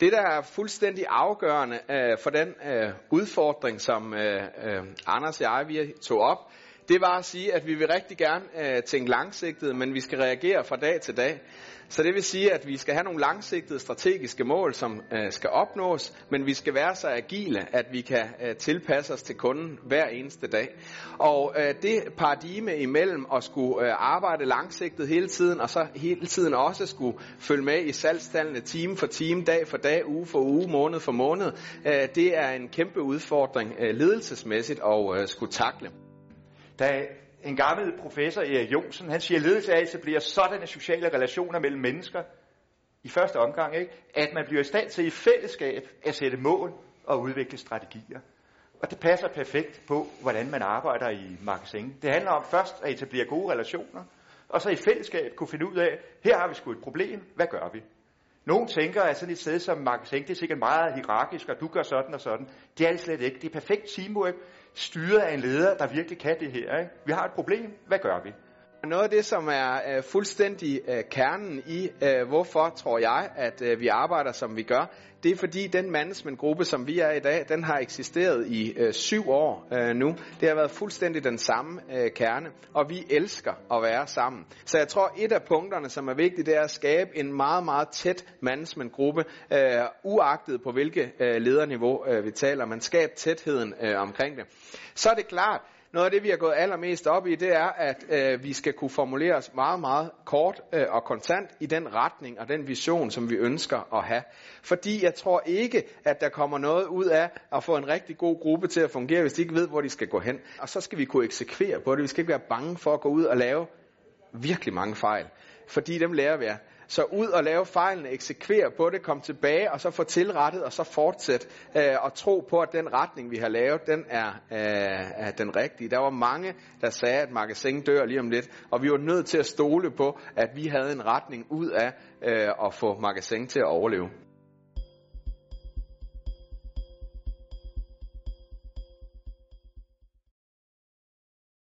Det, der er fuldstændig afgørende øh, for den øh, udfordring, som øh, øh, Anders og jeg vi tog op, det var at sige, at vi vil rigtig gerne øh, tænke langsigtet, men vi skal reagere fra dag til dag. Så det vil sige, at vi skal have nogle langsigtede strategiske mål, som øh, skal opnås, men vi skal være så agile, at vi kan øh, tilpasse os til kunden hver eneste dag. Og øh, det paradigme imellem at skulle øh, arbejde langsigtet hele tiden, og så hele tiden også skulle følge med i salgstallene time for time, dag for dag, uge for uge, måned for måned, øh, det er en kæmpe udfordring øh, ledelsesmæssigt at øh, skulle takle. Da en gammel professor, Erik Jonsen, han siger, at ledelse af etablerer sådanne sociale relationer mellem mennesker i første omgang, ikke? at man bliver i stand til i fællesskab at sætte mål og udvikle strategier. Og det passer perfekt på, hvordan man arbejder i marketing. Det handler om først at etablere gode relationer, og så i fællesskab kunne finde ud af, her har vi sgu et problem, hvad gør vi? Nogle tænker, at sådan et sted som magasin, det er sikkert meget hierarkisk, og du gør sådan og sådan. Det er det slet ikke. Det er perfekt teamwork, styret af en leder, der virkelig kan det her. Ikke? Vi har et problem, hvad gør vi? Noget af det, som er øh, fuldstændig øh, kernen i, øh, hvorfor tror jeg, at øh, vi arbejder, som vi gør, det er fordi den managementgruppe, som vi er i dag, den har eksisteret i øh, syv år øh, nu. Det har været fuldstændig den samme øh, kerne, og vi elsker at være sammen. Så jeg tror, et af punkterne, som er vigtigt, det er at skabe en meget, meget tæt managementgruppe, øh, uagtet på hvilket øh, lederniveau øh, vi taler. Man skaber tætheden øh, omkring det. Så er det klart, noget af det, vi har gået allermest op i, det er, at øh, vi skal kunne formulere os meget, meget kort øh, og kontant i den retning og den vision, som vi ønsker at have. Fordi jeg tror ikke, at der kommer noget ud af at få en rigtig god gruppe til at fungere, hvis de ikke ved, hvor de skal gå hen. Og så skal vi kunne eksekvere på det. Vi skal ikke være bange for at gå ud og lave virkelig mange fejl. Fordi dem lærer vi af. Så ud og lave fejlene, eksekvere på det, kom tilbage og så få tilrettet og så fortsætte øh, og tro på, at den retning, vi har lavet, den er, øh, er den rigtige. Der var mange, der sagde, at magasin dør lige om lidt, og vi var nødt til at stole på, at vi havde en retning ud af øh, at få magasin til at overleve.